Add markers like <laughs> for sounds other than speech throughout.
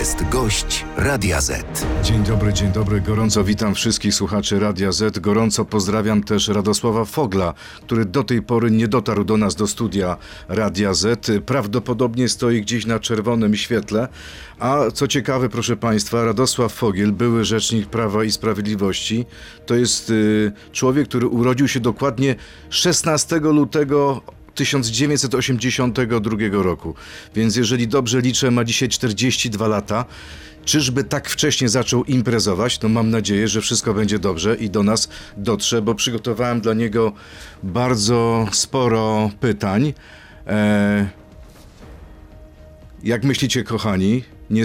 jest gość Radia Z. Dzień dobry, dzień dobry. Gorąco witam wszystkich słuchaczy Radia Z. Gorąco pozdrawiam też Radosława Fogla, który do tej pory nie dotarł do nas do studia Radia Z. Prawdopodobnie stoi gdzieś na czerwonym świetle. A co ciekawe, proszę Państwa, Radosław Fogiel, były rzecznik Prawa i Sprawiedliwości, to jest y, człowiek, który urodził się dokładnie 16 lutego 1982 roku. Więc jeżeli dobrze liczę, ma dzisiaj 42 lata. Czyżby tak wcześnie zaczął imprezować? No mam nadzieję, że wszystko będzie dobrze i do nas dotrze, bo przygotowałem dla niego bardzo sporo pytań. E... Jak myślicie, kochani? Nie...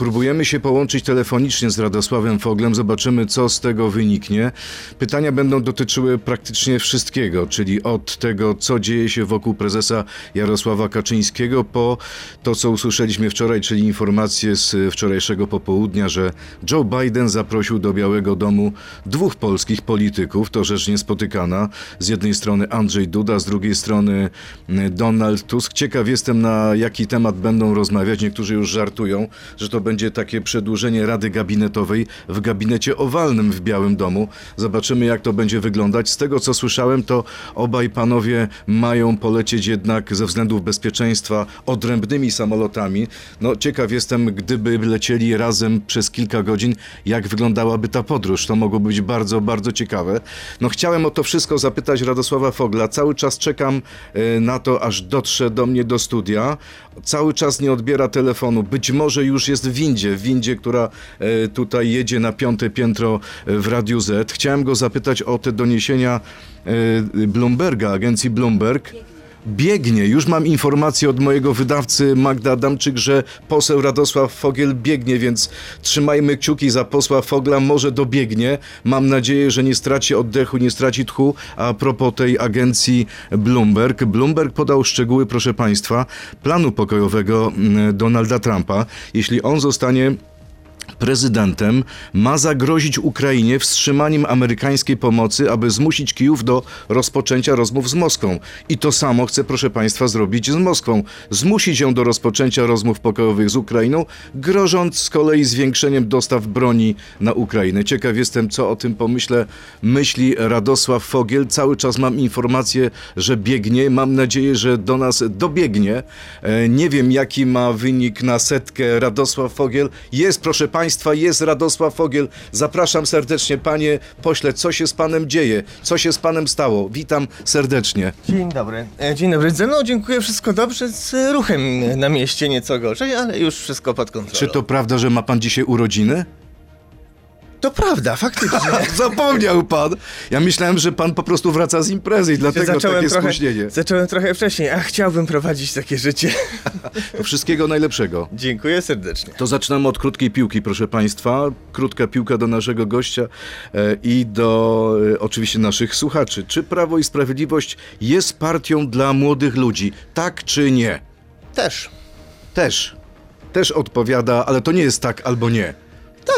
Próbujemy się połączyć telefonicznie z Radosławem Foglem, zobaczymy co z tego wyniknie. Pytania będą dotyczyły praktycznie wszystkiego, czyli od tego, co dzieje się wokół prezesa Jarosława Kaczyńskiego, po to, co usłyszeliśmy wczoraj, czyli informacje z wczorajszego popołudnia, że Joe Biden zaprosił do Białego Domu dwóch polskich polityków. To rzecz niespotykana. Z jednej strony Andrzej Duda, z drugiej strony Donald Tusk. Ciekaw jestem, na jaki temat będą rozmawiać. Niektórzy już żartują, że to będzie takie przedłużenie Rady Gabinetowej w gabinecie owalnym w Białym Domu. Zobaczymy, jak to będzie wyglądać. Z tego, co słyszałem, to obaj panowie mają polecieć jednak ze względów bezpieczeństwa odrębnymi samolotami. No, ciekaw jestem, gdyby lecieli razem przez kilka godzin, jak wyglądałaby ta podróż. To mogło być bardzo, bardzo ciekawe. No, chciałem o to wszystko zapytać Radosława Fogla. Cały czas czekam e, na to, aż dotrze do mnie do studia. Cały czas nie odbiera telefonu. Być może już jest w windzie, w windzie, która e, tutaj jedzie na piąte piętro e, w Radiu Z. Chciałem go zapytać o te doniesienia e, Bloomberga, agencji Bloomberg. Biegnie. Już mam informację od mojego wydawcy Magda Adamczyk, że poseł Radosław Fogiel biegnie, więc trzymajmy kciuki za posła Fogla. Może dobiegnie. Mam nadzieję, że nie straci oddechu, nie straci tchu. A propos tej agencji Bloomberg. Bloomberg podał szczegóły, proszę Państwa, planu pokojowego mm, Donalda Trumpa. Jeśli on zostanie prezydentem ma zagrozić Ukrainie wstrzymaniem amerykańskiej pomocy, aby zmusić Kijów do rozpoczęcia rozmów z Moskwą. I to samo chce, proszę Państwa, zrobić z Moskwą. Zmusić ją do rozpoczęcia rozmów pokojowych z Ukrainą, grożąc z kolei zwiększeniem dostaw broni na Ukrainę. Ciekaw jestem, co o tym pomyślę. Myśli Radosław Fogiel. Cały czas mam informację, że biegnie. Mam nadzieję, że do nas dobiegnie. E, Nie wiem, jaki ma wynik na setkę Radosław Fogiel. Jest, proszę Państwa, jest Radosław Fogiel. Zapraszam serdecznie, panie pośle. Co się z panem dzieje? Co się z panem stało? Witam serdecznie. Dzień dobry. E, Dzień dobry. Ze dziękuję, wszystko dobrze. Z ruchem na mieście nieco gorzej, ale już wszystko pod kontrolą. Czy to prawda, że ma pan dzisiaj urodziny? To prawda, faktycznie. <laughs> Zapomniał pan. Ja myślałem, że pan po prostu wraca z imprezy i dlatego takie trochę, spóźnienie. zacząłem trochę wcześniej, a chciałbym prowadzić takie życie. <laughs> Wszystkiego najlepszego. dziękuję serdecznie. To zaczynamy od krótkiej piłki, proszę Państwa. Krótka piłka do naszego gościa e, i do e, oczywiście naszych słuchaczy. Czy Prawo i Sprawiedliwość jest partią dla młodych ludzi? Tak czy nie? Też. Też. Też odpowiada, ale to nie jest tak albo nie.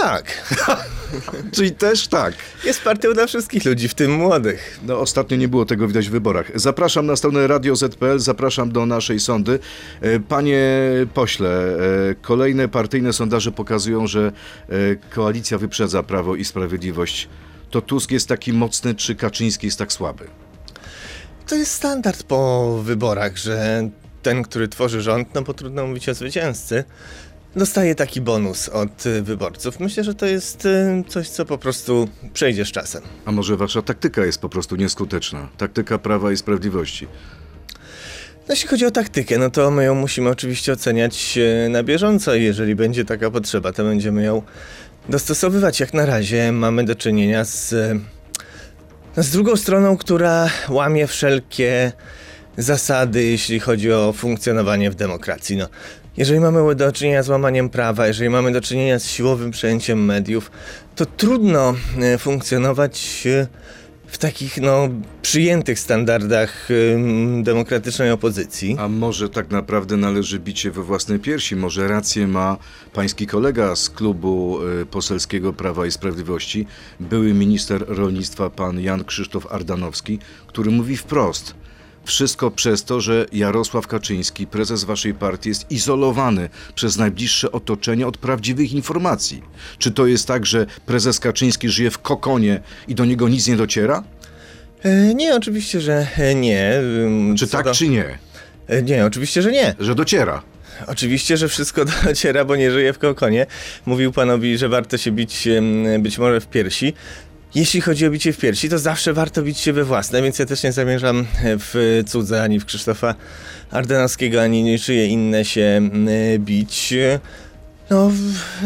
Tak. <laughs> Czyli też tak. Jest partią dla wszystkich ludzi, w tym młodych. No, ostatnio nie było tego widać w wyborach. Zapraszam na stronę Radio ZPL, zapraszam do naszej sądy. E, Panie pośle, e, kolejne partyjne sondaże pokazują, że e, koalicja wyprzedza Prawo i Sprawiedliwość. To Tusk jest taki mocny, czy Kaczyński jest tak słaby? To jest standard po wyborach, że ten, który tworzy rząd, no bo trudno mówić o zwycięzcy, dostaje taki bonus od y, wyborców. Myślę, że to jest y, coś, co po prostu przejdzie z czasem. A może wasza taktyka jest po prostu nieskuteczna? Taktyka Prawa i Sprawiedliwości. No, jeśli chodzi o taktykę, no to my ją musimy oczywiście oceniać e, na bieżąco i jeżeli będzie taka potrzeba, to będziemy ją dostosowywać. Jak na razie mamy do czynienia z, no, z drugą stroną, która łamie wszelkie zasady, jeśli chodzi o funkcjonowanie w demokracji. No, jeżeli mamy do czynienia z łamaniem prawa, jeżeli mamy do czynienia z siłowym przejęciem mediów, to trudno e, funkcjonować e, w takich no, przyjętych standardach ym, demokratycznej opozycji. A może tak naprawdę należy bić się we własne piersi? Może rację ma pański kolega z klubu poselskiego Prawa i Sprawiedliwości, były minister rolnictwa pan Jan Krzysztof Ardanowski, który mówi wprost: Wszystko przez to, że Jarosław Kaczyński, prezes waszej partii, jest izolowany przez najbliższe otoczenie od prawdziwych informacji. Czy to jest tak, że prezes Kaczyński żyje w kokonie i do niego nic nie dociera? E, Nie, oczywiście, że e, nie. Czy co tak, do- czy nie? E, Nie, oczywiście, że nie. Że dociera. Oczywiście, że wszystko <laughs> dociera, bo nie żyje w kokonie. Mówił panowi, że warto się bić być może w piersi. Jeśli chodzi o bicie w piersi, to zawsze warto bić się we własne, więc ja też nie zamierzam w cudze ani w Krzysztofa Ardanowskiego, ani niczyje inne się em, bić. No,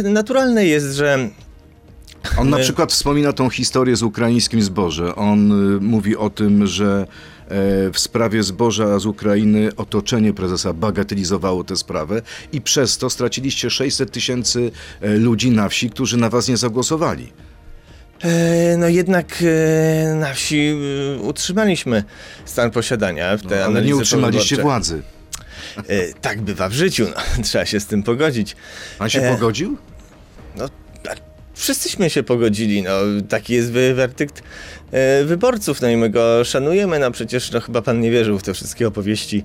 naturalne jest, że On na przykład wspomina tą historię z ukraińskim zbożem. On y, mówi o tym, że e, w sprawie zboża z Ukrainy otoczenie prezesa bagatelizowało tę sprawę i przez to straciliście 600 tysięcy e, ludzi na wsi, którzy na was nie zagłosowali. E, No jednak e, na wsi e, utrzymaliśmy stan posiadania w te No, ale nie utrzymaliście władzy. Tak bywa w życiu, no, <laughs> trzeba się z tym pogodzić. Pan się E. pogodził? No, a wszyscyśmy się pogodzili, no taki jest werdykt wyborców, no i my go szanujemy, no przecież no, chyba pan nie wierzył w te wszystkie opowieści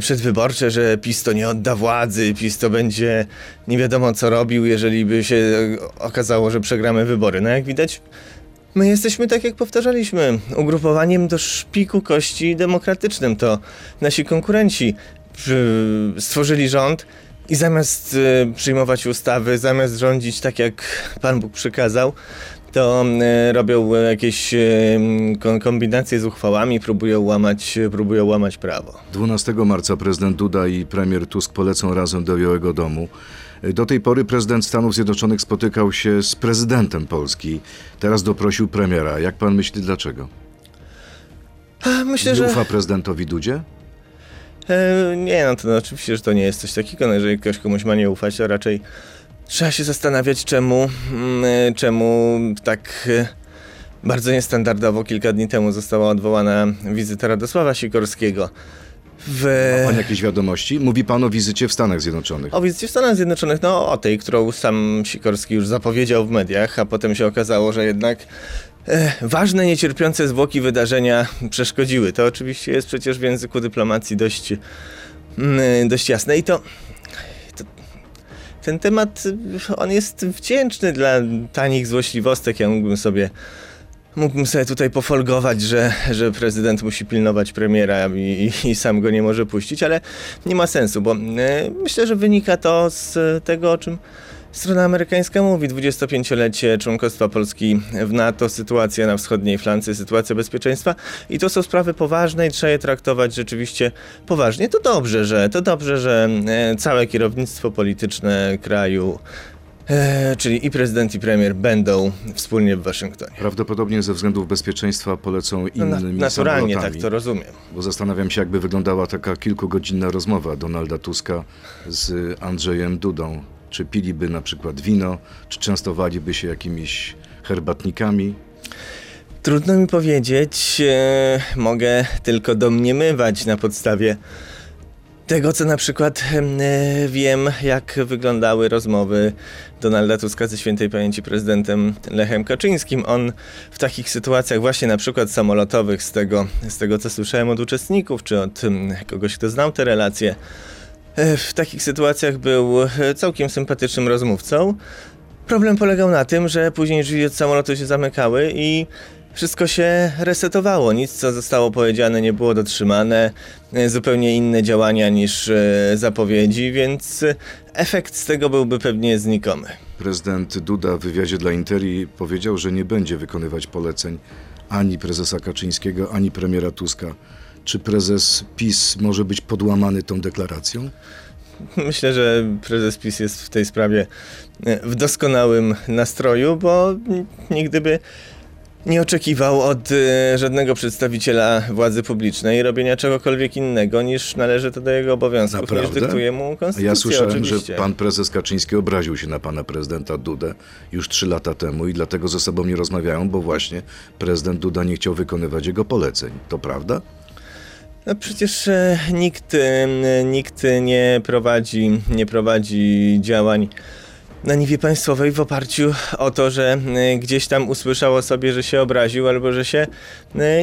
przedwyborcze, że PiS to nie odda władzy, PiS to będzie nie wiadomo co robił, jeżeli by się e, okazało, że przegramy wybory. No jak widać, My jesteśmy, tak jak powtarzaliśmy, ugrupowaniem do szpiku kości demokratycznym. To nasi konkurenci stworzyli rząd i zamiast e, przyjmować ustawy, zamiast rządzić tak, jak Pan Bóg przykazał, to e, robią jakieś e, kombinacje z uchwałami, próbują łamać, próbują łamać prawo. 12 marca prezydent Duda i premier Tusk polecą razem do Białego Domu. Do tej pory prezydent Stanów Zjednoczonych spotykał się z prezydentem Polski. Teraz doprosił premiera. Jak pan myśli, dlaczego? Myślę, Nie że... ufa prezydentowi Dudzie? E, nie, no to no, oczywiście, że to nie jest coś takiego. No, jeżeli ktoś komuś ma nie ufać, to raczej trzeba się zastanawiać, czemu, mm, czemu tak e, bardzo niestandardowo kilka dni temu została odwołana wizyta Radosława Sikorskiego. W, Ma pan jakieś wiadomości? Mówi pan o wizycie w Stanach Zjednoczonych. o wizycie w Stanach Zjednoczonych, no o tej, którą sam Sikorski już zapowiedział w mediach, a potem się okazało, że jednak e, ważne, niecierpiące zwłoki wydarzenia przeszkodziły. To oczywiście jest przecież w języku dyplomacji dość, mm, dość jasne i to ten temat, y, on jest wdzięczny dla tanich złośliwostek. Ja mógłbym sobie Mógłbym sobie tutaj pofolgować, że, że prezydent musi pilnować premiera i, i, i sam go nie może puścić, ale nie ma sensu, bo e, myślę, że wynika to z tego, o czym strona amerykańska mówi. 25-lecie członkostwa Polski w NATO, sytuacja na wschodniej flance, sytuacja bezpieczeństwa i to są sprawy poważne i trzeba je traktować rzeczywiście poważnie. To dobrze, że to dobrze, że e, całe kierownictwo polityczne kraju e, czyli i prezydent, i premier będą wspólnie w Waszyngtonie. Prawdopodobnie ze względów bezpieczeństwa polecą No, innymi naturalnie samolotami. tak to rozumiem. Bo zastanawiam się, jakby wyglądała taka kilkugodzinna rozmowa Donalda Tuska z Andrzejem Dudą. Czy piliby na przykład wino, czy częstowaliby się jakimiś herbatnikami? Trudno mi powiedzieć, e, mogę tylko domniemywać na podstawie tego, co na przykład e, wiem, jak wyglądały rozmowy Donalda Tuska ze świętej pamięci prezydentem Lechem Kaczyńskim. On w takich sytuacjach właśnie na przykład samolotowych, z tego, z tego co słyszałem od uczestników, czy od em, kogoś, kto znał te relacje, w takich sytuacjach był e, całkiem sympatycznym rozmówcą. Problem polegał na tym, że później drzwi od samolotu się zamykały i wszystko się resetowało. Nic, co zostało powiedziane, nie było dotrzymane. E, Zupełnie inne działania niż e, zapowiedzi, więc efekt z tego byłby pewnie znikomy. Prezydent Duda w wywiadzie dla Interi powiedział, że nie będzie wykonywać poleceń ani prezesa Kaczyńskiego, ani premiera Tuska. Czy prezes PiS może być podłamany tą deklaracją? Myślę, że prezes PiS jest w tej sprawie e, w doskonałym nastroju, bo nigdy by nie oczekiwał od e, żadnego przedstawiciela władzy publicznej robienia czegokolwiek innego niż należy to do jego obowiązków, niż Naprawdę? dyktuje mu konstytucja ja słyszałem, oczywiście. że pan prezes Kaczyński obraził się na pana prezydenta Dudę już trzy lata temu i dlatego ze sobą nie rozmawiają, bo właśnie prezydent Duda nie chciał wykonywać jego poleceń. To prawda? No przecież e, nikt, e, nikt nie prowadzi, nie prowadzi działań na niwie państwowej w oparciu o to, że y, gdzieś tam usłyszał o sobie, że się obraził albo że się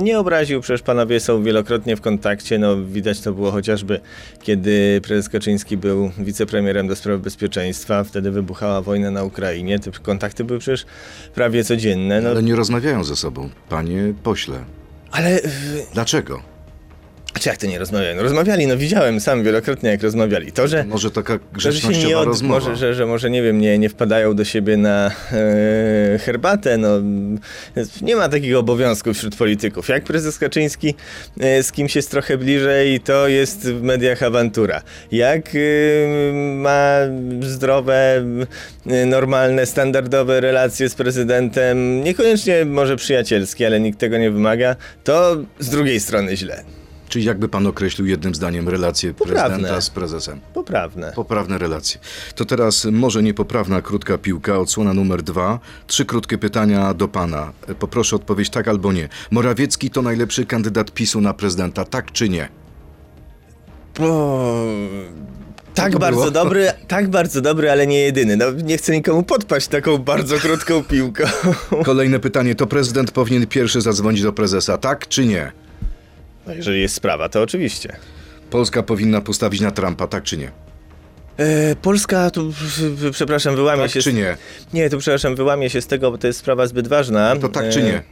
nie obraził. Przecież panowie są wielokrotnie w kontakcie. No, widać to było chociażby, kiedy prezes Kaczyński był wicepremierem do spraw bezpieczeństwa. Wtedy wybuchała wojna na Ukrainie. Te kontakty były przecież prawie codzienne. No, Ale nie rozmawiają ze sobą, panie pośle. ale Dlaczego? A czy jak to nie rozmawiają? No, rozmawiali, no widziałem sam wielokrotnie, jak rozmawiali. To, że Może taka To, że, grzecznościowa nie od, rozmowa. może, że, że może nie wiem, nie, nie wpadają do siebie na e, herbatę, no nie ma takiego obowiązku wśród polityków. Jak prezes Kaczyński e, z kimś jest trochę bliżej, to jest w mediach awantura. Jak e, ma zdrowe, e, normalne, standardowe relacje z prezydentem, niekoniecznie może przyjacielskie, ale nikt tego nie wymaga, to z drugiej strony źle. Czyli jakby pan określił jednym zdaniem relacje Poprawne. prezydenta z prezesem? Poprawne. Poprawne relacje. To teraz może niepoprawna krótka piłka, odsłona numer dwa. Trzy krótkie pytania do pana. Poproszę odpowiedź tak albo nie. Morawiecki to najlepszy kandydat PiSu na prezydenta, tak czy nie? O, tak to bardzo było? <laughs> dobry, tak bardzo dobry, ale nie jedyny. No, nie chcę nikomu podpaść taką bardzo krótką piłką. <laughs> Kolejne pytanie. To prezydent powinien pierwszy zadzwonić do prezesa, tak czy nie? No, jeżeli jest sprawa, to oczywiście. Polska powinna postawić na Trumpa, tak czy nie? E, Polska, tu przepraszam, wyłamie Tak się. czy z- nie? Nie, tu przepraszam, wyłamie się z tego, bo to jest sprawa zbyt ważna. To tak czy E, nie?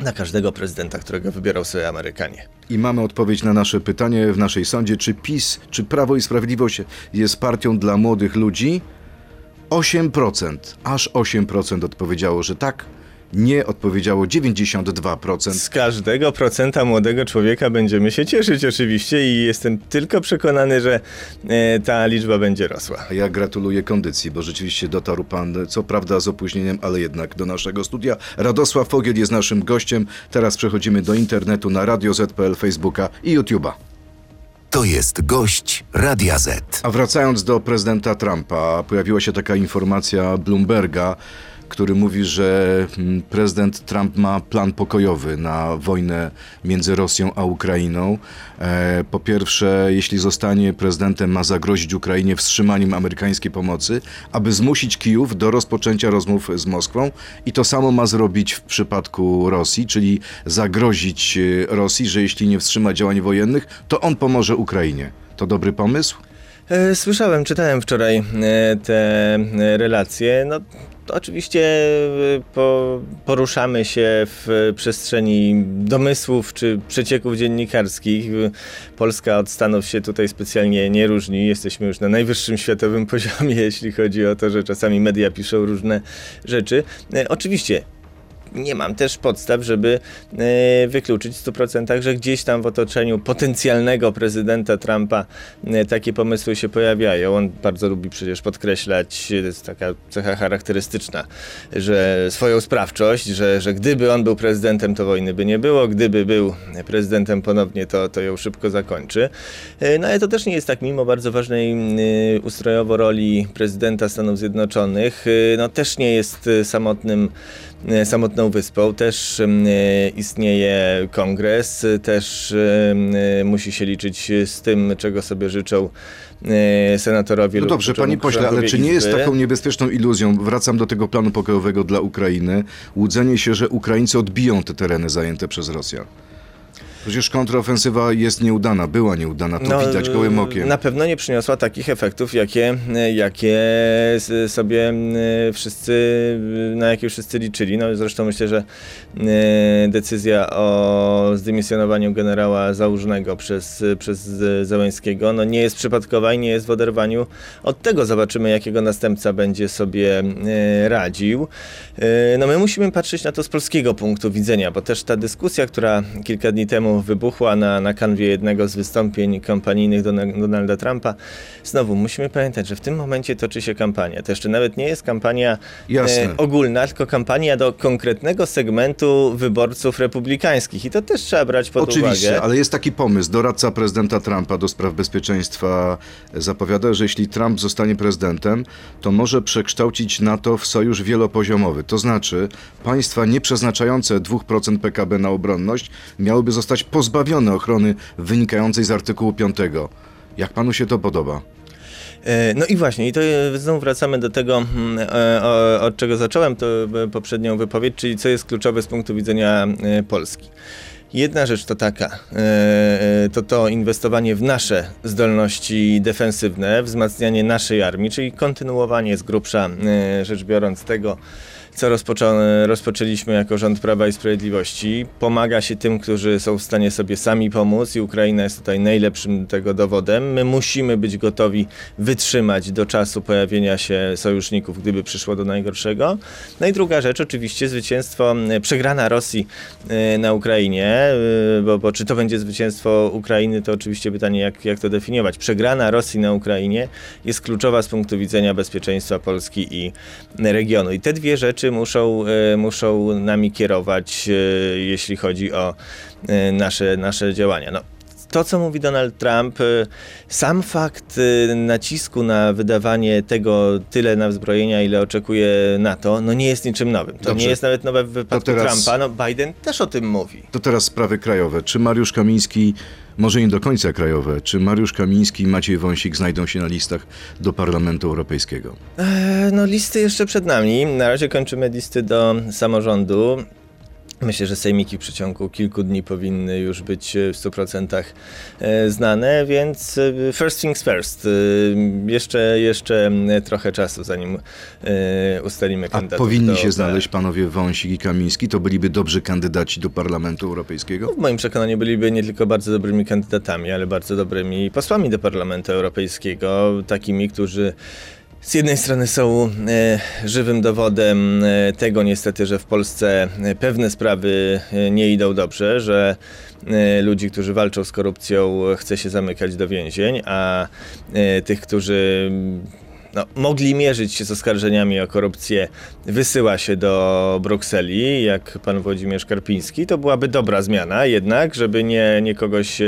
Na każdego prezydenta, którego wybierał sobie Amerykanie. I mamy odpowiedź na nasze pytanie w naszej sądzie, czy PiS, czy Prawo i Sprawiedliwość jest partią dla młodych ludzi? 8%, aż 8% odpowiedziało, że tak. Nie odpowiedziało 92%. Z każdego procenta młodego człowieka będziemy się cieszyć oczywiście i jestem tylko przekonany, że e, ta liczba będzie rosła. Ja gratuluję kondycji, bo rzeczywiście dotarł pan, co prawda z opóźnieniem, ale jednak do naszego studia. Radosław Fogiel jest naszym gościem. Teraz przechodzimy do internetu na Radio Z.pl, Facebooka i YouTube'a. To jest gość Radia Z. A wracając do prezydenta Trumpa, pojawiła się taka informacja Bloomberga, który mówi, że mm, prezydent Trump ma plan pokojowy na wojnę między Rosją a Ukrainą. E, po pierwsze, jeśli zostanie prezydentem, ma zagrozić Ukrainie wstrzymaniem amerykańskiej pomocy, aby zmusić Kijów do rozpoczęcia rozmów z Moskwą. I to samo ma zrobić w przypadku Rosji, czyli zagrozić e, Rosji, że jeśli nie wstrzyma działań wojennych, to on pomoże Ukrainie. To dobry pomysł? E, Słyszałem, czytałem wczoraj te relacje. No, oczywiście e, po, poruszamy się w przestrzeni domysłów czy przecieków dziennikarskich. E, Polska od Stanów się tutaj specjalnie nie różni. Jesteśmy już na najwyższym światowym <laughs> poziomie, jeśli chodzi o to, że czasami media piszą różne rzeczy. E, Oczywiście nie mam też podstaw, żeby e, wykluczyć w 100%, że gdzieś tam w otoczeniu potencjalnego prezydenta Trumpa e, takie pomysły się pojawiają. On bardzo lubi przecież podkreślać, to jest taka cecha charakterystyczna, że swoją sprawczość, że, że gdyby on był prezydentem, to wojny by nie było, gdyby był prezydentem ponownie, to, to ją szybko zakończy. E, No ale to też nie jest tak, mimo bardzo ważnej e, ustrojowo roli prezydenta Stanów Zjednoczonych, e, no też nie jest e, samotnym e, samotną wyspą. Też e, istnieje kongres, e, też e, musi się liczyć z tym, czego sobie życzą e, senatorowie No dobrze, panie pośle, ale czy nie jest taką niebezpieczną iluzją, wracam do tego planu pokojowego dla Ukrainy, łudzenie się, że Ukraińcy odbiją te tereny zajęte przez Rosjan? Przecież kontrofensywa jest nieudana, była nieudana, to widać gołym okiem. Na pewno nie przyniosła takich efektów, jakie, jakie sobie e, wszyscy, na jakie wszyscy liczyli. No zresztą myślę, że e, decyzja o zdymisjonowaniu generała Załużnego przez, przez Załęskiego no nie jest przypadkowa i nie jest w oderwaniu od tego. Zobaczymy, jakiego następca będzie sobie radził. E, No my musimy patrzeć na to z polskiego punktu widzenia, bo też ta dyskusja, która kilka dni temu wybuchła na, na kanwie jednego z wystąpień kampanijnych Dona- Donalda Trumpa, znowu musimy pamiętać, że w tym momencie toczy się kampania. To jeszcze nawet nie jest kampania e, ogólna, tylko kampania do konkretnego segmentu wyborców republikańskich. I to też trzeba brać pod Oczywiście, uwagę. ale jest taki pomysł. Doradca prezydenta Trumpa do spraw bezpieczeństwa zapowiada, że jeśli Trump zostanie prezydentem, to może przekształcić NATO w sojusz wielopoziomowy. To znaczy, państwa nie przeznaczające 2% PKB na obronność miałyby zostać pozbawione ochrony wynikającej z artykułu 5. Jak panu się to podoba? E, no i właśnie, i to znowu wracamy do tego, mm, e, od czego zacząłem to poprzednią wypowiedź, czyli co jest kluczowe z punktu widzenia Polski. Jedna rzecz to taka, to to inwestowanie w nasze zdolności defensywne, wzmacnianie naszej armii, czyli kontynuowanie z grubsza rzecz biorąc tego, co rozpoczęliśmy jako rząd Prawa i Sprawiedliwości. Pomaga się tym, którzy są w stanie sobie sami pomóc i Ukraina jest tutaj najlepszym tego dowodem. My musimy być gotowi wytrzymać do czasu pojawienia się sojuszników, gdyby przyszło do najgorszego. No i druga rzecz, oczywiście zwycięstwo, przegrana Rosji e, na Ukrainie, e, bo, bo czy to będzie zwycięstwo Ukrainy, to oczywiście pytanie, jak, jak to definiować. Przegrana Rosji na Ukrainie jest kluczowa z punktu widzenia bezpieczeństwa Polski i regionu. I te dwie rzeczy muszą, e, muszą nami kierować, e, jeśli chodzi o e, nasze, nasze działania. No, to, co mówi Donald Trump, sam fakt nacisku na wydawanie tego tyle na wzbrojenia, ile oczekuje NATO, no nie jest niczym nowym. To Dobrze. nie jest nawet nowe w wypadku teraz, Trumpa. No Biden też o tym mówi. To teraz sprawy krajowe. Czy Mariusz Kamiński, może nie do końca krajowe, czy Mariusz Kamiński i Maciej Wąsik znajdą się na listach do Parlamentu Europejskiego? Eee, no listy jeszcze przed nami. Na razie kończymy listy do samorządu. Myślę, że sejmiki w przeciągu kilku dni powinny już być e, w 100% e, znane, więc e, first things first. Jeszcze, jeszcze trochę czasu, zanim ustalimy kandydatów. A powinni się znaleźć panowie Wąsik i Kamiński? To byliby dobrzy kandydaci do Parlamentu Europejskiego? No, w moim przekonaniu byliby nie tylko bardzo dobrymi kandydatami, ale bardzo dobrymi posłami do Parlamentu Europejskiego, takimi, którzy z jednej strony są e, żywym dowodem e, tego niestety, że w Polsce e, pewne sprawy nie idą dobrze, że ludzi, którzy walczą z korupcją chce się zamykać do więzień, a tych, którzy no, mogli mierzyć się z oskarżeniami o korupcję, wysyła się do Brukseli, jak pan Włodzimierz Karpiński, to byłaby dobra zmiana jednak, żeby nie, nie kogoś,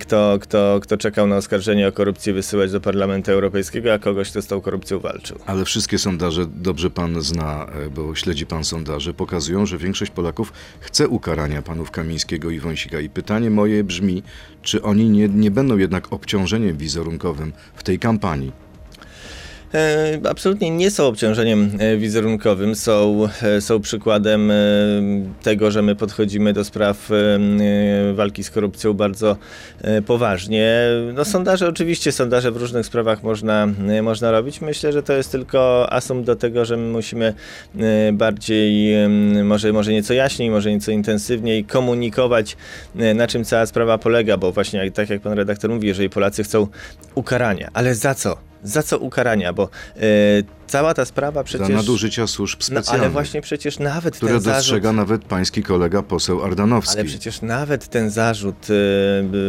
kto, kto, kto czekał na oskarżenie o korupcję, wysyłać do Parlamentu Europejskiego, a kogoś, kto z tą korupcją walczył. Ale wszystkie sondaże, dobrze pan zna, bo śledzi pan sondaże, pokazują, że większość Polaków chce ukarania panów Kamińskiego i Wąsika. I pytanie moje brzmi, czy oni nie, nie będą jednak obciążeniem wizerunkowym w tej kampanii? E, absolutnie nie są obciążeniem e, wizerunkowym, są, e, są przykładem tego, że my podchodzimy do spraw walki z korupcją bardzo poważnie. No sondaże, oczywiście sondaże w różnych sprawach można, można robić. Myślę, że to jest tylko asum do tego, że my musimy bardziej, może, może nieco jaśniej, może nieco intensywniej komunikować, na czym cała sprawa polega, bo właśnie tak jak pan redaktor mówi, jeżeli Polacy chcą ukarania, ale za co? Za co ukarania, bo e, cała ta sprawa przecież... Za nadużycia służb specjalnych. No, ale właśnie przecież nawet które ten zarzut... dostrzega nawet pański kolega poseł Ardanowski. Ale przecież nawet ten zarzut,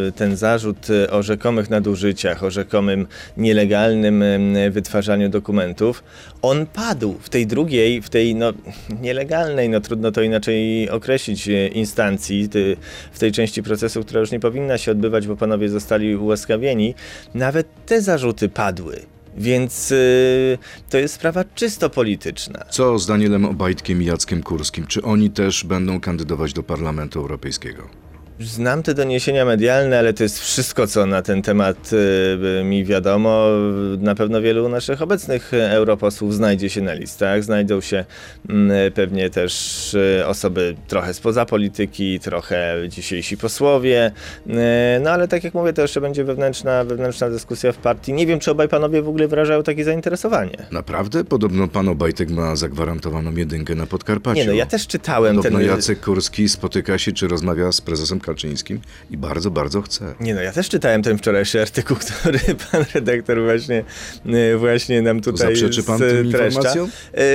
e, ten zarzut o rzekomych nadużyciach, o rzekomym nielegalnym wytwarzaniu dokumentów, on padł w tej drugiej, w tej no, nielegalnej, no trudno to inaczej określić, instancji, w tej części procesu, która już nie powinna się odbywać, bo panowie zostali ułaskawieni, nawet te zarzuty padły. Więc yy, to jest sprawa czysto polityczna. Co z Danielem Obajtkiem i Jackiem Kurskim? Czy oni też będą kandydować do Parlamentu Europejskiego? Znam te doniesienia medialne, ale to jest wszystko, co na ten temat y, mi wiadomo. Na pewno wielu naszych obecnych europosłów znajdzie się na listach. Znajdą się y, pewnie też y, osoby trochę spoza polityki, trochę dzisiejsi posłowie. Y, no ale tak jak mówię, to jeszcze będzie wewnętrzna, wewnętrzna dyskusja w partii. Nie wiem, czy obaj panowie w ogóle wyrażają takie zainteresowanie. Naprawdę? Podobno pan Obajtek ma zagwarantowaną jedynkę na Podkarpaciu. Nie no, ja też czytałem Podobno ten... Jacek Kurski spotyka się, czy rozmawia z prezesem Kaczyńskim i bardzo, bardzo chce. Nie no, ja też czytałem ten wczorajszy artykuł, który <laughs> pan redaktor właśnie, y, właśnie nam tutaj Zaprzeczy pan tym informacjom,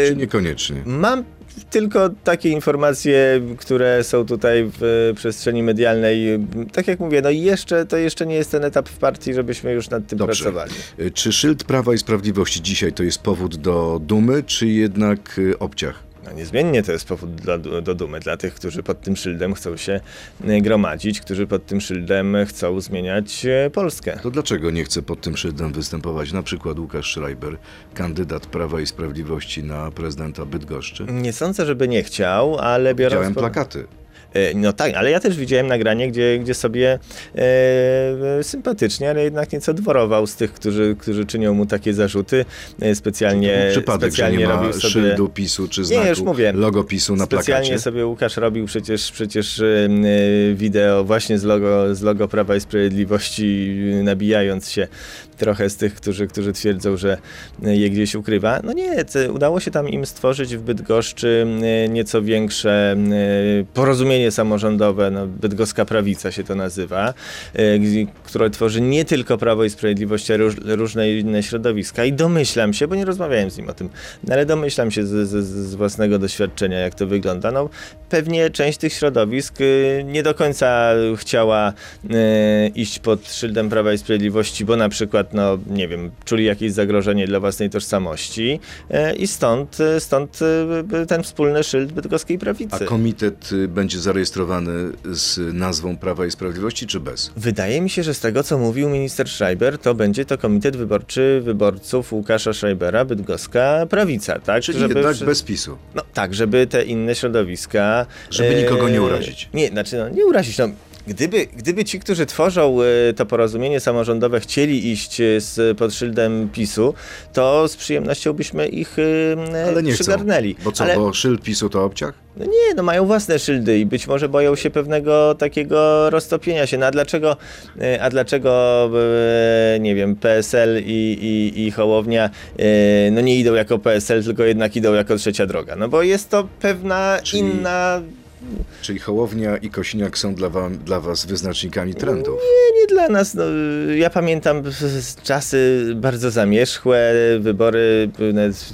czy niekoniecznie? Mam tylko takie informacje, które są tutaj w przestrzeni medialnej. Tak jak mówię, no jeszcze to jeszcze nie jest ten etap w partii, żebyśmy już nad tym Dobrze. pracowali. Y, czy szyld Prawa i Sprawiedliwości dzisiaj to jest powód do dumy, czy jednak y, obciach? No niezmiennie to jest powód dla, do dumy dla tych, którzy pod tym szyldem chcą się e, gromadzić, którzy pod tym szyldem chcą zmieniać e, Polskę. To dlaczego nie chce pod tym szyldem występować na przykład Łukasz Schreiber, kandydat Prawa i Sprawiedliwości na prezydenta Bydgoszczy? Nie sądzę, żeby nie chciał, ale biorąc... Widziałem plakaty. E, No tak, ale ja też widziałem nagranie, gdzie, gdzie sobie e, sympatycznie, ale jednak nieco dworował z tych, którzy, którzy czynią mu takie zarzuty. E, Specjalnie, przypadek, że specjalnie nie ma robił sobie... szyldu PiSu czy Nie, znaku już mówię. logo PiSu na Specjalnie plakacie. sobie Łukasz robił przecież, przecież e, wideo właśnie z logo, z logo Prawa i Sprawiedliwości, e, nabijając się trochę z tych, którzy, którzy twierdzą, że e, je gdzieś ukrywa. No nie, udało się tam im stworzyć w Bydgoszczy e, nieco większe e, porozumienie samorządowe, no, bydgoska prawica się to nazywa, e, które tworzy nie tylko Prawo i Sprawiedliwość, ale róż, różne inne środowiska i domyślam się, bo nie rozmawiałem z nim o tym, no ale domyślam się z, z, z własnego doświadczenia, jak to wygląda. No, pewnie część tych środowisk y, nie do końca chciała y, iść pod szyldem Prawa i Sprawiedliwości, bo na przykład, no nie wiem, czuli jakieś zagrożenie dla własnej tożsamości y, i stąd, stąd ten wspólny szyld bydgoskiej A prawicy. komitet y, będzie zarejestrowany z nazwą Prawa i Sprawiedliwości czy bez? Wydaje mi się, że z tego, co mówił minister Schreiber, to będzie to komitet wyborczy wyborców Łukasza Schreibera, bydgoska prawica, tak? Czyli Żeby jednak wszy- bez PiSu. No tak, żeby te inne środowiska. Żeby nikogo nie urazić. Nie, znaczy no, nie urazić. No, gdyby, gdyby ci, którzy tworzą e, to porozumienie samorządowe, chcieli iść e, z, pod szyldem PiSu, to z przyjemnością byśmy ich e, Ale nie chcą. przygarnęli. Bo co, Ale, bo szyld PiSu to obciach? no nie, no mają własne szyldy i być może boją się pewnego takiego roztopienia się. No a dlaczego, a dlaczego nie wiem, PSL i, i, i Hołownia no nie idą jako PSL, tylko jednak idą jako trzecia droga? No bo jest to pewna Czyli- inna Czyli Hołownia i Kosiniak są dla, wam, dla was wyznacznikami trendów. Nie, nie dla nas. No, ja pamiętam czasy bardzo zamierzchłe, wybory, nawet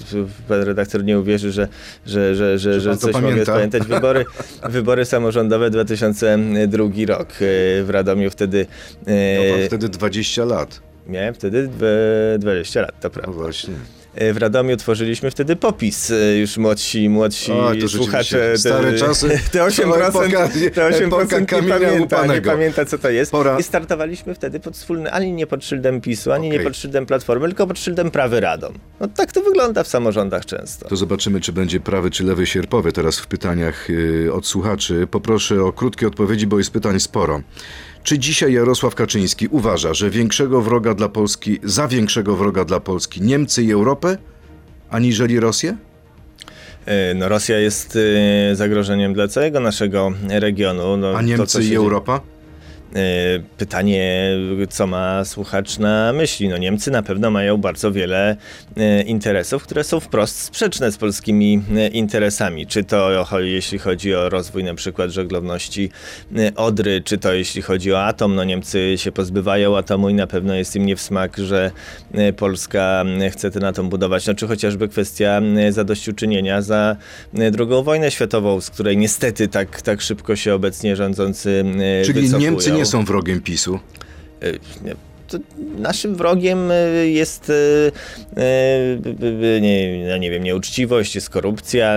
pan redaktor nie uwierzy, że, że, że, że, Że coś mogę pamięta. pamiętać. Wybory, <laughs> wybory samorządowe 2002 rok e, w Radomiu wtedy. e, Miał pan wtedy 20 lat. Miałem wtedy dwe- 20 lat, to No prawda. właśnie. E, W Radomiu tworzyliśmy wtedy popis, e, już młodsi, młodsi Oj, słuchacze. rzeczywiście stare czasy. <laughs> Te 8%, Epoka- te 8% epoka nie, pamięta, nie pamięta, co to jest. Pora- I startowaliśmy wtedy pod wspólny, ani nie pod szyldem PiSu, ani nie Okej. pod szyldem Platformy, tylko pod szyldem Prawy Radom. No tak to wygląda w samorządach często. To zobaczymy, czy będzie prawy czy lewy sierpowy teraz w pytaniach y, od słuchaczy. Poproszę o krótkie odpowiedzi, bo jest pytań sporo. Czy dzisiaj Jarosław Kaczyński uważa, że większego wroga dla Polski, za większego wroga dla Polski Niemcy i Europę, aniżeli Rosję? E, No Rosja jest e, zagrożeniem dla całego naszego regionu. No, A to, Niemcy się i Europa? E, Pytanie, co ma słuchacz na myśli? No Niemcy na pewno mają bardzo wiele e, interesów, które są wprost sprzeczne z polskimi e, interesami. Czy to jeśli chodzi o rozwój na przykład żeglowności Odry, czy to jeśli chodzi o atom. No Niemcy się pozbywają atomu i na pewno jest im nie w smak, że Polska chce ten atom budować. No czy chociażby kwestia zadośćuczynienia za drugą wojnę światową, z której niestety tak, tak szybko się obecnie rządzący Czyli wycofują. Niemcy nie są wrogiem PiSu. Naszym wrogiem e, jest e, e, nie, no nie wiem, nieuczciwość, jest korupcja.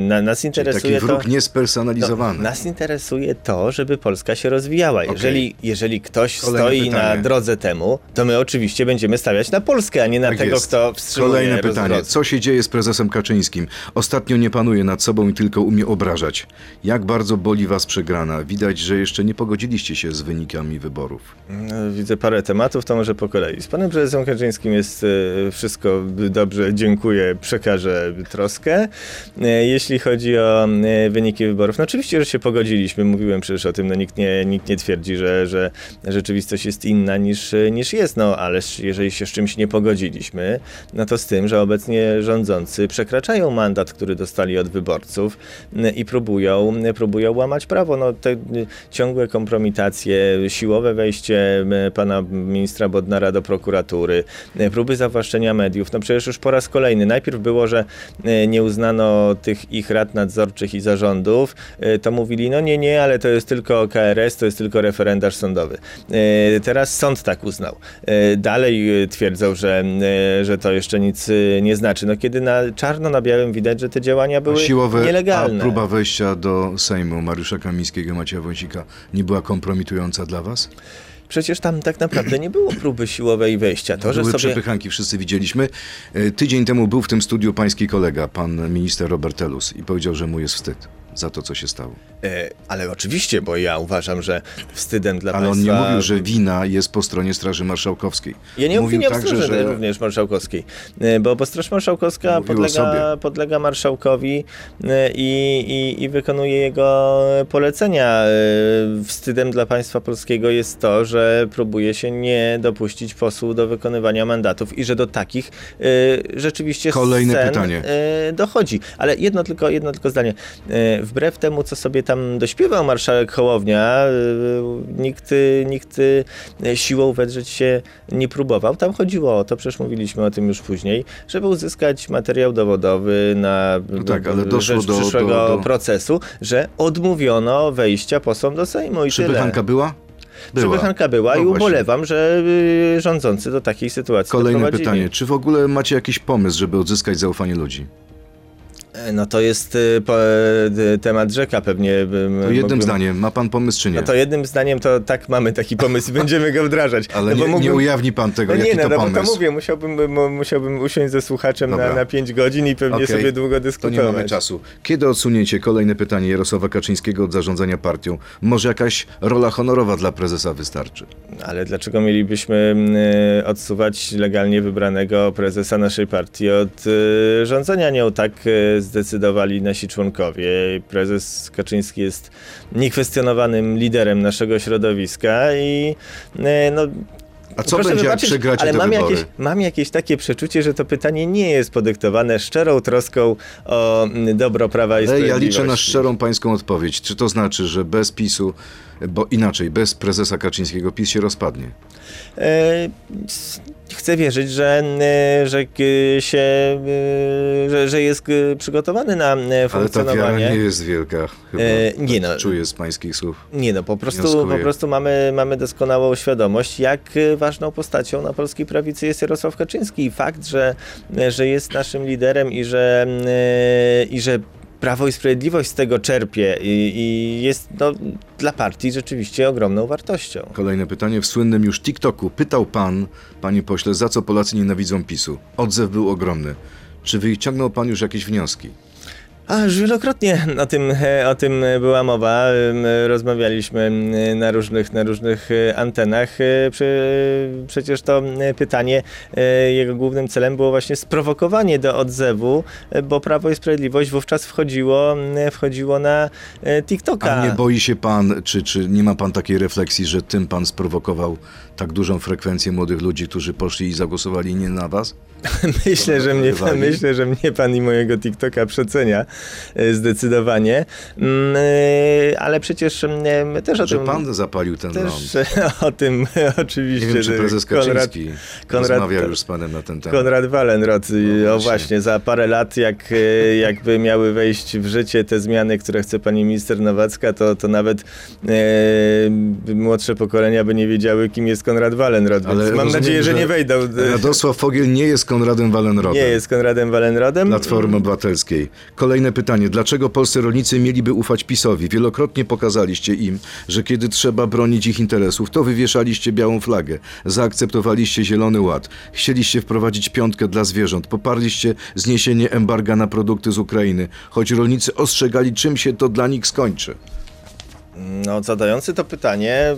Na, nas Czyli interesuje taki wróg to... niespersonalizowany. No, nas interesuje to, żeby Polska się rozwijała. Jeżeli, jeżeli ktoś Kolejne stoi pytanie. na drodze temu, to my oczywiście będziemy stawiać na Polskę, a nie na Tak tego, jest. kto wstrzymuje Kolejne pytanie. Co się dzieje z prezesem Kaczyńskim? Ostatnio nie panuje nad sobą i tylko umie obrażać. Jak bardzo boli was przegrana? Widać, że jeszcze nie pogodziliście się z wynikami wyborów. No, Widzę parę tematów, to może po kolei. Z panem prezesem Kaczyńskim jest e, wszystko dobrze, dziękuję, przekażę troskę. E, Jeśli chodzi o e, wyniki wyborów, no oczywiście, że się pogodziliśmy, mówiłem przecież o tym, no nikt nie, nikt nie twierdzi, że, że rzeczywistość jest inna niż, niż jest, no ale jeżeli się z czymś nie pogodziliśmy, no to z tym, że obecnie rządzący przekraczają mandat, który dostali od wyborców i próbują, próbują łamać prawo. No te ciągłe kompromitacje, siłowe wejście pana ministra Bodnara do prokuratury, e, próby zawłaszczenia mediów. No przecież już po raz kolejny. Najpierw było, że e, nie uznano tych ich rad nadzorczych i zarządów. E, To mówili, no nie, nie, ale to jest tylko KRS, to jest tylko referendarz sądowy. Teraz sąd tak uznał. Dalej twierdzą, że, że to jeszcze nic nie znaczy. No kiedy na czarno na białym widać, że te działania były Siłowe, nielegalne. a próba wejścia do Sejmu Mariusza Kamińskiego Macieja Wąsika nie była kompromitująca dla was? Przecież tam tak naprawdę nie było próby siłowej wejścia. To, że Były sobie... przepychanki, wszyscy widzieliśmy. E, Tydzień temu był w tym studiu pański kolega, pan minister Robert Telus i powiedział, że mu jest wstyd. Za to, co się stało. E, ale oczywiście, bo ja uważam, że wstydem dla Ale on państwa... nie mówił, że wina jest po stronie Straży Marszałkowskiej. Ja nie mówił mówię o także, Straży że również Marszałkowskiej, e, bo, bo Straż Marszałkowska podlega, podlega Marszałkowi e, i, i, i wykonuje jego polecenia. Wstydem dla państwa polskiego jest to, że próbuje się nie dopuścić posłów do wykonywania mandatów i że do takich rzeczywiście Kolejne scen pytanie. dochodzi. Ale jedno tylko, jedno tylko zdanie. Wbrew temu, co sobie tam dośpiewał marszałek Hołownia, e, nikt, nikt e, siłą wedrzeć się nie próbował. Tam chodziło o to, przecież mówiliśmy o tym już później, żeby uzyskać materiał dowodowy na No tak, ale doszło do- przyszłego do- do- procesu, że odmówiono wejścia posłom do Sejmu i tyle. Przepychanka była? Była. Przepychanka była No i właśnie. ubolewam, że y, rządzący do takiej sytuacji Kolejne pytanie. Czy w ogóle macie jakiś pomysł, żeby odzyskać zaufanie ludzi? No to jest y, y, temat rzeka pewnie. bym- To jednym mógłbym- zdaniem, ma pan pomysł czy nie? No to jednym zdaniem to tak mamy taki pomysł <laughs> będziemy go wdrażać. Ale no nie, nie mógłbym- ujawni pan tego, No jaki nie, no, to no bo to pomysł. mówię, musiałbym, mu- musiałbym usiąść ze słuchaczem na, Dobra. na 5 godzin i pewnie Okej. sobie długo To dyskutować. nie mamy czasu. Kiedy odsuniecie kolejne pytanie Jarosława Kaczyńskiego od zarządzania partią? Może jakaś rola honorowa dla prezesa wystarczy? Ale dlaczego mielibyśmy y, odsuwać legalnie wybranego prezesa naszej partii od y, rządzenia nią? Tak zdecydowali nasi członkowie. Prezes Kaczyński jest niekwestionowanym liderem naszego środowiska i y, no, A co Proszę będzie, jak przegracie ale te mam wybory? jakieś, mam jakieś takie przeczucie, że to pytanie nie jest podyktowane szczerą troską o mm, dobro prawa i Ale ja sprawiedliwości. liczę na szczerą pańską odpowiedź. Czy to znaczy, że bez PiSu, bo inaczej, bez prezesa Kaczyńskiego PiS się rozpadnie? E, Chcę wierzyć, że, e, że się, e, że, że jest przygotowany na e, Ale ta wiara funkcjonowanie. nie jest wielka. Chyba. Nie no. Czuję z pańskich słów. Nie no, po prostu, Wnioskuję. po prostu mamy, mamy doskonałą świadomość, jak ważną postacią na polskiej prawicy jest Jarosław Kaczyński i fakt, że, że jest naszym liderem i że, i że Prawo i Sprawiedliwość z tego czerpie i, i jest no, dla partii rzeczywiście ogromną wartością. Kolejne pytanie. W słynnym już TikToku pytał pan, panie pośle, za co Polacy nienawidzą PiSu? Odzew był ogromny. Czy wyciągnął pan już jakieś wnioski? A, już wielokrotnie o tym, e, o tym była mowa. Rozmawialiśmy em, na różnych, na różnych e, antenach. E, Prze- Przecież to e, pytanie, e, jego głównym celem było właśnie sprowokowanie do odzewu, e, bo Prawo i Sprawiedliwość wówczas wchodziło, wchodziło na e, TikToka. A nie boi się pan, czy, czy nie ma pan takiej refleksji, że tym pan sprowokował tak dużą frekwencję młodych ludzi, którzy poszli i zagłosowali nie na was? <laughs> Myślę, że mnie, Wywali. myślę, że mnie pan i mojego TikToka przecenia e, zdecydowanie. Mm, e, Ale przecież mm, my też o Że tym... pan zapalił ten ląd. Też <laughs> o tym <laughs> oczywiście. Nie wiem, czy prezes Konrad, Kaczyński Konrad- rozmawiał już z panem na ten temat. Konrad Wallenrod. i- No o właśnie. za parę lat, jak, e, jakby miały wejść w życie te zmiany, które chce pani minister Nowacka, to, to nawet e, młodsze pokolenia by nie wiedziały, kim jest Konrad Wallenrod. Ale mam rozumiem, nadzieję, że, że nie wejdą. Radosław Fogiel nie jest Konradem Wallenrodem. Nie jest Konradem Wallenrodem. Platformy Obywatelskiej. Kolejne pytanie. Dlaczego polscy rolnicy mieliby ufać PiSowi? Wielokrotnie pokazaliście im, że kiedy trzeba bronić ich interesów, to wywieszaliście białą flagę. Zaakceptowaliście Zielony Ład. Chcieliście wprowadzić piątkę dla zwierząt. Poparliście zniesienie embarga na produkty z Ukrainy, choć rolnicy ostrzegali, czym się to dla nich skończy. No, zadający to pytanie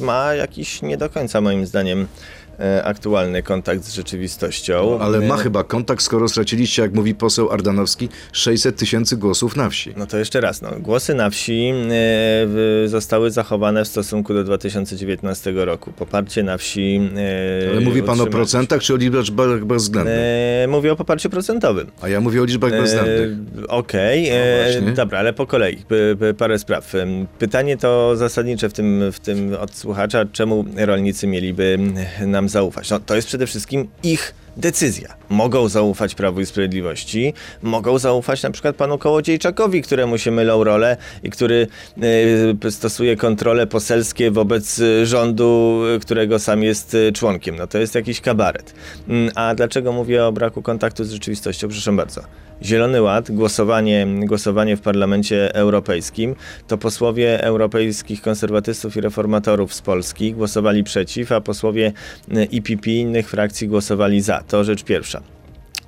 ma jakiś nie do końca moim zdaniem aktualny kontakt z rzeczywistością. Ale ma E, chyba kontakt, skoro straciliście, jak mówi poseł Ardanowski, 600 tysięcy głosów na wsi. No to jeszcze raz, no, głosy na wsi e, zostały zachowane w stosunku do 2019 roku. Poparcie na wsi. e, Ale mówi pan o procentach czy o liczbach bezwzględnych? E, mówię o poparciu procentowym. A ja mówię o liczbach bezwzględnych. E, Okej, e, No dobra, ale po kolei, parę spraw. Pytanie to zasadnicze w tym, w tym od słuchacza, czemu rolnicy mieliby nam zaufać? No, to jest przede wszystkim ich decyzja. Mogą zaufać Prawu i Sprawiedliwości, mogą zaufać na przykład panu Kołodziejczakowi, któremu się mylą role i który e, stosuje kontrole poselskie wobec e, rządu, e, którego sam jest członkiem. No to jest jakiś kabaret. Mm, A dlaczego mówię o braku kontaktu z rzeczywistością? Proszę bardzo. Zielony Ład, głosowanie, głosowanie w Parlamencie Europejskim, to posłowie europejskich konserwatystów i reformatorów z Polski głosowali przeciw, a posłowie y, EPP innych frakcji głosowali za. To rzecz pierwsza.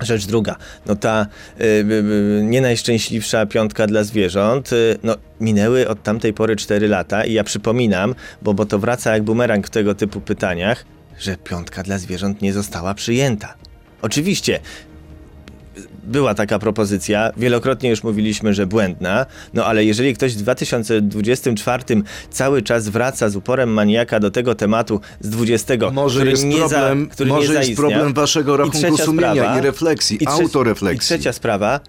Rzecz druga, no ta y, y, nie najszczęśliwsza piątka dla zwierząt, y, no minęły od tamtej pory 4 lata i ja przypominam, bo, bo to wraca jak bumerang w tego typu pytaniach, że piątka dla zwierząt nie została przyjęta. Oczywiście była taka propozycja, wielokrotnie już mówiliśmy, że błędna, no ale jeżeli ktoś w 2024 cały czas wraca z uporem maniaka do tego tematu z 20, Może który jest nie problem, za, który nie może jest zaistniał. problem waszego rachunku sumienia sprawa- i refleksji, i trze- autorefleksji. I trzecia sprawa,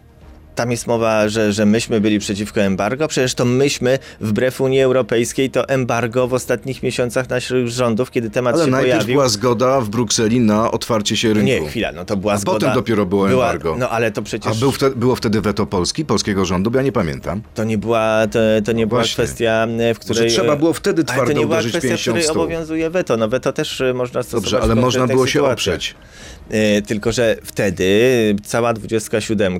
tam jest mowa, że, że myśmy byli przeciwko embargo. Przecież to myśmy, wbrew Unii Europejskiej, to embargo w ostatnich miesiącach naszych rządów, kiedy temat Ale się najpierw pojawił. była zgoda w Brukseli na otwarcie się rynku. Nie, chwila, no to była A zgoda. potem dopiero było była, embargo. No ale to przecież A był wtedy, było wtedy weto Polski, polskiego rządu, bo ja nie pamiętam. to nie była, to, to nie była właśnie. kwestia, e, w której... trzeba było wtedy ale twardo to nie była uderzyć kwestia, w której obowiązuje weto. No weto też e, można stosować Dobrze, ale można było się oprzeć. E, Tylko, że wtedy cała 27 em,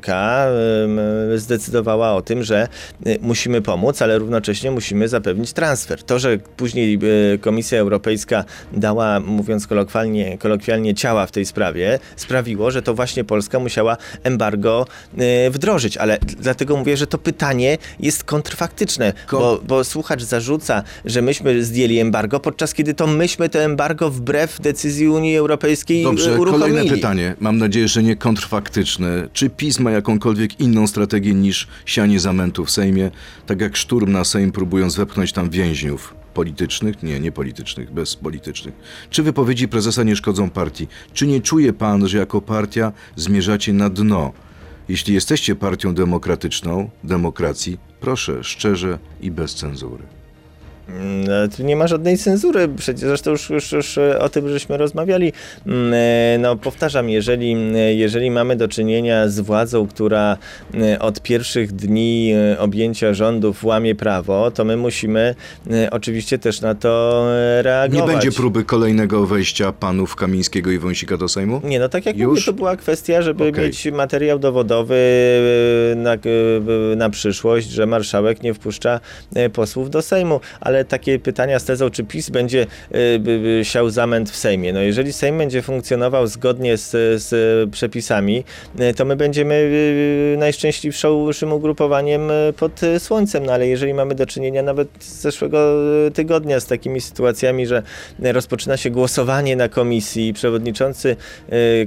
zdecydowała o tym, że e, musimy pomóc, ale równocześnie musimy zapewnić transfer. To, że później e, Komisja Europejska dała, mówiąc kolokwialnie, kolokwialnie ciała w tej sprawie, sprawiło, że to właśnie Polska musiała embargo wdrożyć. Ale dlatego mówię, że to pytanie jest kontrfaktyczne, Ko- bo, bo słuchacz zarzuca, że myśmy zdjęli embargo, podczas kiedy to myśmy to embargo wbrew decyzji Unii Europejskiej Dobrze, uruchomili. Kolejne pytanie. Mam nadzieję, że nie kontrfaktyczne. Czy PiS ma jakąkolwiek inną strategię niż sianie zamętu w Sejmie, tak jak szturm na Sejm, próbując wepchnąć tam więźniów? Politycznych? Nie, nie politycznych, bezpolitycznych. Czy wypowiedzi prezesa nie szkodzą partii? Czy nie czuje pan, że jako partia zmierzacie na dno? Jeśli jesteście partią demokratyczną, demokracji, proszę szczerze i bez cenzury. No, tu nie ma żadnej cenzury, przecież zresztą już, już, już e, o tym żeśmy rozmawiali. Mm, e, No powtarzam, jeżeli, e, jeżeli mamy do czynienia z władzą, która od pierwszych dni objęcia rządów łamie prawo, to my musimy oczywiście też na to e, Nie reagować. będzie próby kolejnego wejścia panów Kamińskiego i Wąsika do Sejmu? Nie, no tak jak Już? mówię, to była kwestia, żeby Okej. mieć materiał dowodowy na, na przyszłość, że marszałek nie wpuszcza posłów do Sejmu. Ale takie pytania z tezą, czy PiS będzie b- siał zamęt w Sejmie. No jeżeli Sejm będzie funkcjonował zgodnie z, z przepisami, e, to my będziemy e, najszczęśliwszym ugrupowaniem pod słońcem. No ale jeżeli mamy do czynienia nawet z zeszłego tygodnia z takimi sytuacjami, że rozpoczyna się głosowanie na komisji, przewodniczący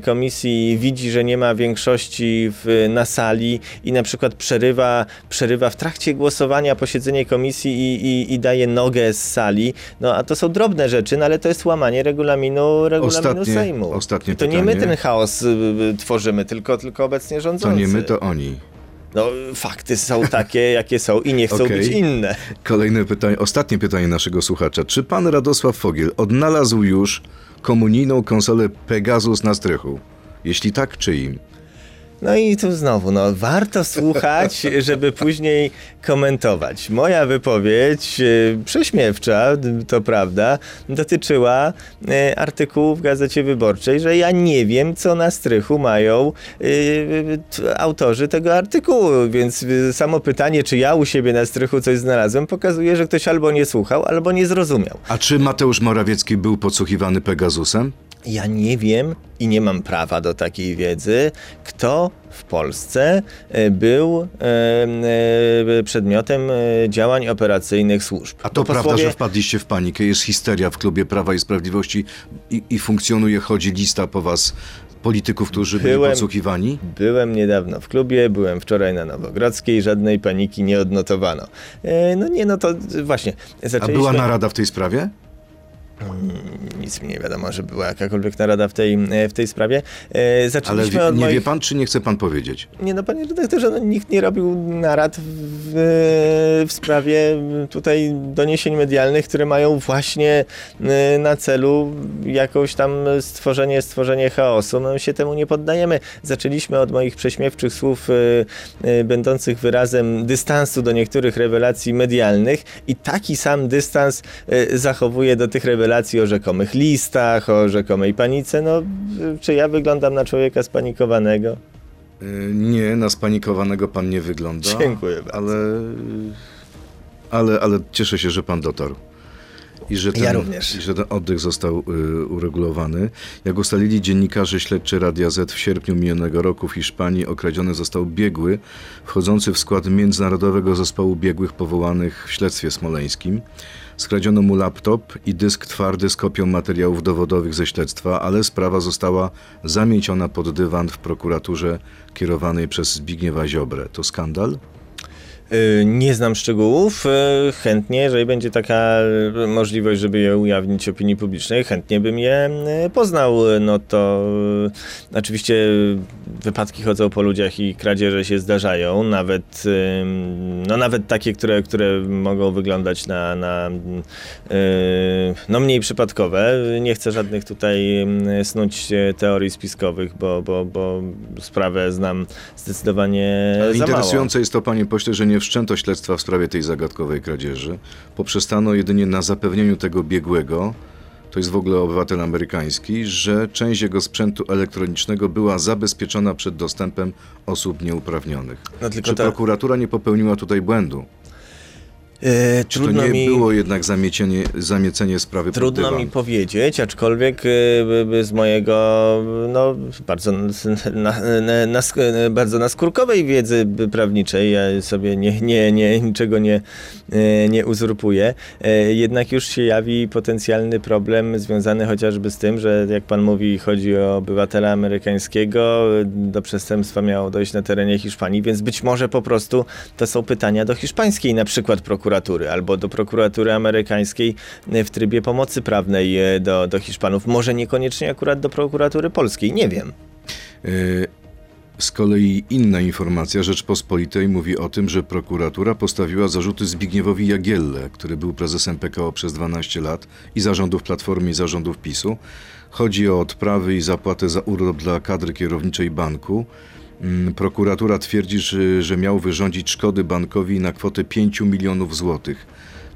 komisji widzi, że nie ma większości w, na sali i na przykład przerywa, przerywa w trakcie głosowania posiedzenie komisji i, i, i daje nogę z sali. No a to są drobne rzeczy, no ale to jest łamanie regulaminu, regulaminu Ostatnie- Sejmu. ostatnie I to nie my pytanie. ten chaos y, y, tworzymy, tylko, tylko obecnie To rządzący. nie my, to oni. No fakty są takie, <laughs> jakie są i nie chcą Okej. być inne. Kolejne pytanie, ostatnie pytanie naszego słuchacza. Czy pan Radosław Fogiel odnalazł już komunijną konsolę Pegasus na strychu? Jeśli tak, czyim? No i tu znowu, no warto słuchać, <laughs> żeby później komentować. Moja wypowiedź, e, prześmiewcza, to prawda, dotyczyła e, artykułu w Gazecie Wyborczej, że ja nie wiem, co na strychu mają t- autorzy tego artykułu, więc samo pytanie, czy ja u siebie na strychu coś znalazłem, pokazuje, że ktoś albo nie słuchał, albo nie zrozumiał. A czy Mateusz Morawiecki był podsłuchiwany Pegasusem? Ja nie wiem i nie mam prawa do takiej wiedzy, kto w Polsce e, był e, przedmiotem e, działań operacyjnych służb. A to prawda, że wpadliście w panikę, jest histeria w klubie Prawa i Sprawiedliwości i, i funkcjonuje, chodzi lista po was polityków, którzy byli Byłem- podsłuchiwani? Byłem niedawno w klubie, byłem wczoraj na Nowogrodzkiej, żadnej paniki nie odnotowano. No nie, no to właśnie. A Zaczęliśmy... była narada w tej sprawie? Nic mi nie wiadomo, że była jakakolwiek narada w tej, e, w tej sprawie. E, Ale Zaczęliśmy wie, od nie moich... wie pan, czy nie chce pan powiedzieć? Nie no, panie redaktorze, no, nikt nie robił narad w, w sprawie tutaj doniesień medialnych, które mają właśnie y, na celu jakąś tam stworzenie, stworzenie chaosu. My się temu nie poddajemy. Zaczęliśmy od moich prześmiewczych słów będących wyrazem dystansu do niektórych rewelacji medialnych i taki sam dystans zachowuję do tych rewelacji o rzekomych listach, o rzekomej panice. No, czy ja wyglądam na człowieka spanikowanego? Y, Nie, na spanikowanego pan nie wygląda. Dziękuję bardzo. Ale, ale, ale cieszę się, że pan dotarł. I że, ten, Ja również. I że ten oddech został y, uregulowany. Jak ustalili dziennikarze śledczy Radia Z w sierpniu minionego roku w Hiszpanii okradziony został biegły wchodzący w skład Międzynarodowego Zespołu Biegłych powołanych w śledztwie smoleńskim. Skradziono mu laptop i dysk twardy z kopią materiałów dowodowych ze śledztwa, ale sprawa została zamieciona pod dywan w prokuraturze kierowanej przez Zbigniewa Ziobrę. To skandal? Y, Nie znam szczegółów. y, Chętnie, jeżeli będzie taka y, możliwość, żeby je ujawnić opinii publicznej, chętnie bym je poznał. No to oczywiście wypadki chodzą po ludziach i kradzieże się zdarzają, nawet, no nawet takie, które, które mogą wyglądać na, na no mniej przypadkowe. Nie chcę żadnych tutaj snuć teorii spiskowych, bo, bo, bo sprawę znam zdecydowanie Ale. Interesujące jest to, panie pośle, że nie wszczęto śledztwa w sprawie tej zagadkowej kradzieży. Poprzestano jedynie na zapewnieniu tego biegłego, to jest w ogóle obywatel amerykański, że część jego sprzętu elektronicznego była zabezpieczona przed dostępem osób nieuprawnionych. No Czy to- prokuratura nie popełniła tutaj błędu? E, Czy to nie mi, było jednak zamiecienie, zamiecenie sprawy trudno mi powiedzieć, aczkolwiek e, z mojego no, bardzo, na, na, na, bardzo naskórkowej wiedzy prawniczej, ja sobie nie, nie, nie, niczego nie, e, nie uzurpuję, jednak już się jawi potencjalny problem związany chociażby z tym, że jak pan mówi, chodzi o obywatela amerykańskiego, do przestępstwa miało dojść na terenie Hiszpanii, więc być może po prostu to są pytania do hiszpańskiej na przykład prokuratury albo do prokuratury amerykańskiej e, w trybie pomocy prawnej e, do, do Hiszpanów. Może niekoniecznie akurat do prokuratury polskiej, nie wiem. E, Z kolei inna informacja Rzeczpospolitej mówi o tym, że prokuratura postawiła zarzuty Zbigniewowi Jagielle, który był prezesem PKO przez 12 lat i zarządów Platformy i zarządów PiSu. Chodzi o odprawy i zapłatę za urlop dla kadry kierowniczej banku. Mm, Prokuratura twierdzi, że, miał wyrządzić szkody bankowi na kwotę 5 milionów złotych.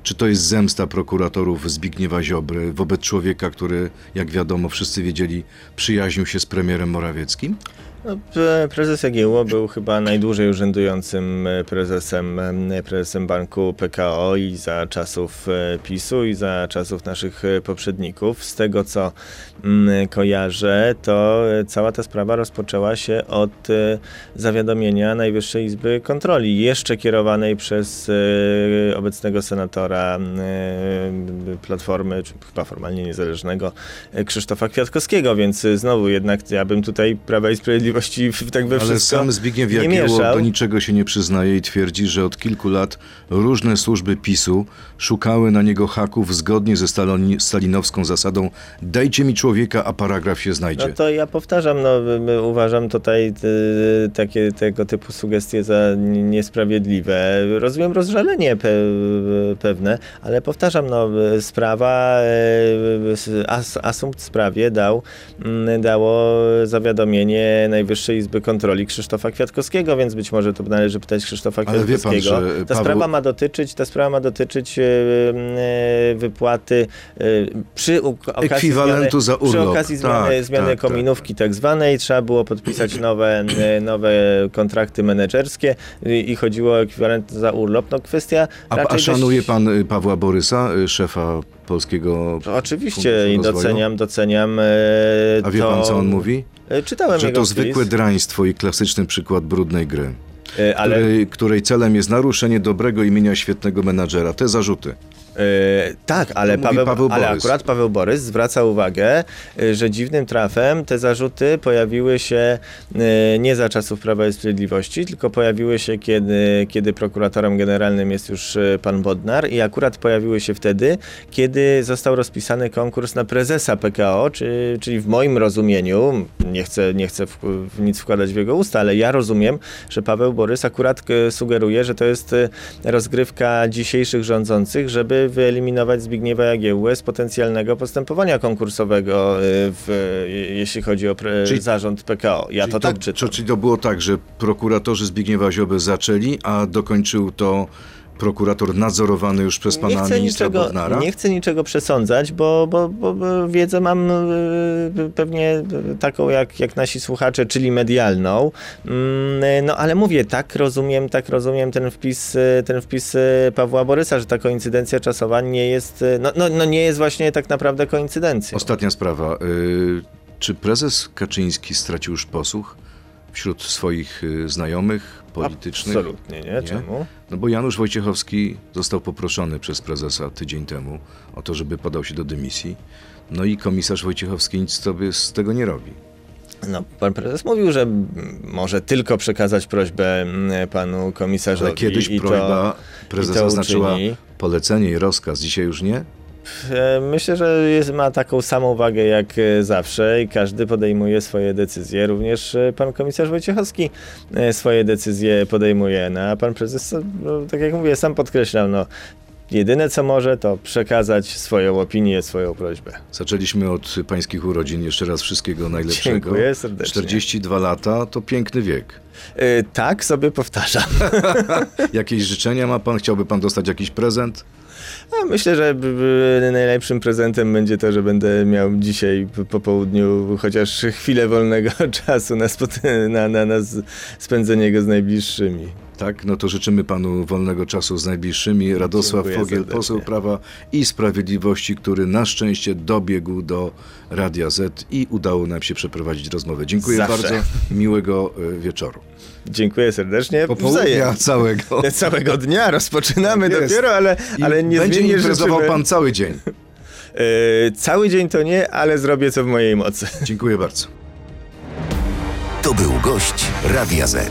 Czy to jest zemsta prokuratorów Zbigniewa Ziobry wobec człowieka, który, jak wiadomo, wszyscy wiedzieli, przyjaźnił się z premierem Morawieckim? No, pre- prezes Jagiełło był chyba najdłużej urzędującym e, prezesem, e, prezesem banku PKO i za czasów e, PiSu i za czasów naszych poprzedników. Z tego co mm, kojarzę, to cała ta sprawa rozpoczęła się od zawiadomienia Najwyższej Izby Kontroli, jeszcze kierowanej przez obecnego senatora Platformy, chyba formalnie niezależnego, Krzysztofa Kwiatkowskiego, więc znowu jednak ja bym tutaj Prawa i Sprawiedliwości w- tak we Ale sam Zbigniew nie Jagiełło do niczego się nie przyznaje i twierdzi, że od kilku lat różne służby PiSu szukały na niego haków zgodnie ze stalinowską zasadą dajcie mi człowieka, a paragraf się znajdzie. No to ja powtarzam, no y, y, uważam tutaj y, takie tego typu sugestie za niesprawiedliwe. Rozumiem rozżalenie pe, pewne, ale powtarzam, no y, sprawa, y, as, asumpt sprawie dał, mm, dało zawiadomienie Najwyższej Izby Kontroli Krzysztofa Kwiatkowskiego, więc być może to należy pytać Krzysztofa Ale wie pan, Kwiatkowskiego. że ta Paweł- sprawa ma dotyczyć, ta sprawa ma dotyczyć y, y, wypłaty przy okazji Ekwiwalentu zmiany, za Przy urlop. okazji zmiany, Tak, zmiany tak, tak. kominówki tak zwanej trzeba było podpisać nowe, e, nowe kontrakty menedżerskie i, chodziło o ekwiwalent za urlop. No kwestia A, a szanuje dość... pan Pawła Borysa, szefa polskiego... Oczywiście Funduszu i doceniam, doceniam e, A wie to... pan, co on mówi? E, Czytałem Że to zwykłe wpis, draństwo i klasyczny przykład brudnej gry, e, ale której, której celem jest naruszenie dobrego imienia świetnego menadżera. Te zarzuty. E, tak, ale, Paweł, Paweł ale akurat Paweł Borys zwraca uwagę, e, że dziwnym trafem te zarzuty pojawiły się e, nie za czasów Prawa i Sprawiedliwości, tylko pojawiły się, kiedy, kiedy prokuratorem generalnym jest już pan Bodnar i akurat pojawiły się wtedy, kiedy został rozpisany konkurs na prezesa PKO, czy, czyli w moim rozumieniu, nie chcę, nie chcę w, w nic wkładać w jego usta, ale ja rozumiem, że Paweł Borys akurat sugeruje, że to jest rozgrywka dzisiejszych rządzących, żeby wyeliminować Zbigniewa Jagiełłę z potencjalnego postępowania konkursowego, e, w, e, jeśli chodzi o pre, Czyli- zarząd PKO. Ja Czyli to tak czytam. Czyli to było tak, że prokuratorzy Zbigniewa Ziobry zaczęli, a dokończył to prokurator nadzorowany już przez pana nie chcę ministra niczego, Bodnara? Nie chcę niczego przesądzać, bo, bo, bo, bo wiedzę mam y, pewnie taką jak, jak nasi słuchacze, czyli medialną. Mm, No ale mówię, tak rozumiem, tak rozumiem ten wpis, y, ten wpis y, Pawła Borysa, że ta koincydencja czasowa nie jest, y, no, no, no nie jest właśnie tak naprawdę koincydencją. Ostatnia sprawa. Y, Czy prezes Kaczyński stracił już posłuch wśród swoich y, znajomych politycznych? Absolutnie, nie? Czemu? No bo Janusz Wojciechowski został poproszony przez prezesa tydzień temu o to, żeby podał się do dymisji. No i komisarz Wojciechowski nic sobie z tego nie robi. No, pan prezes mówił, że może tylko przekazać prośbę mm, panu komisarzowi. Ale kiedyś prośba to, prezesa uczyni. polecenie i rozkaz. Dzisiaj już nie? E, Myślę, że jest, ma taką samą wagę jak e, zawsze i każdy podejmuje swoje decyzje. Również e, pan komisarz Wojciechowski swoje decyzje podejmuje. No, a pan prezes, no, tak jak mówię, sam podkreślał, no, jedyne co może to przekazać swoją opinię, swoją prośbę. Zaczęliśmy od pańskich urodzin. Jeszcze raz wszystkiego najlepszego. Dziękuję serdecznie. 42 lata to piękny wiek. E, Tak sobie powtarzam. <laughs> Jakieś życzenia ma pan? Chciałby pan dostać jakiś prezent? A myślę, że najlepszym prezentem będzie to, że będę miał dzisiaj po południu chociaż chwilę wolnego <laughs> czasu na, na, na, na spędzenie go z najbliższymi. Tak, no to życzymy panu wolnego czasu z najbliższymi. Radosław Dziękuję Fogiel, serdecznie. poseł Prawa i Sprawiedliwości, który na szczęście dobiegł do Radia Z i udało nam się przeprowadzić rozmowę. Dziękuję Zawsze. bardzo. Miłego y, wieczoru. Dziękuję serdecznie. Popołudnia całego. <laughs> Całego dnia rozpoczynamy Tak jest. dopiero, ale, I ale będzie niezmiennie imprezował życzymy. pan cały dzień. <laughs> E, cały dzień to nie, ale zrobię co w mojej mocy. Dziękuję bardzo. To był gość Radia Z.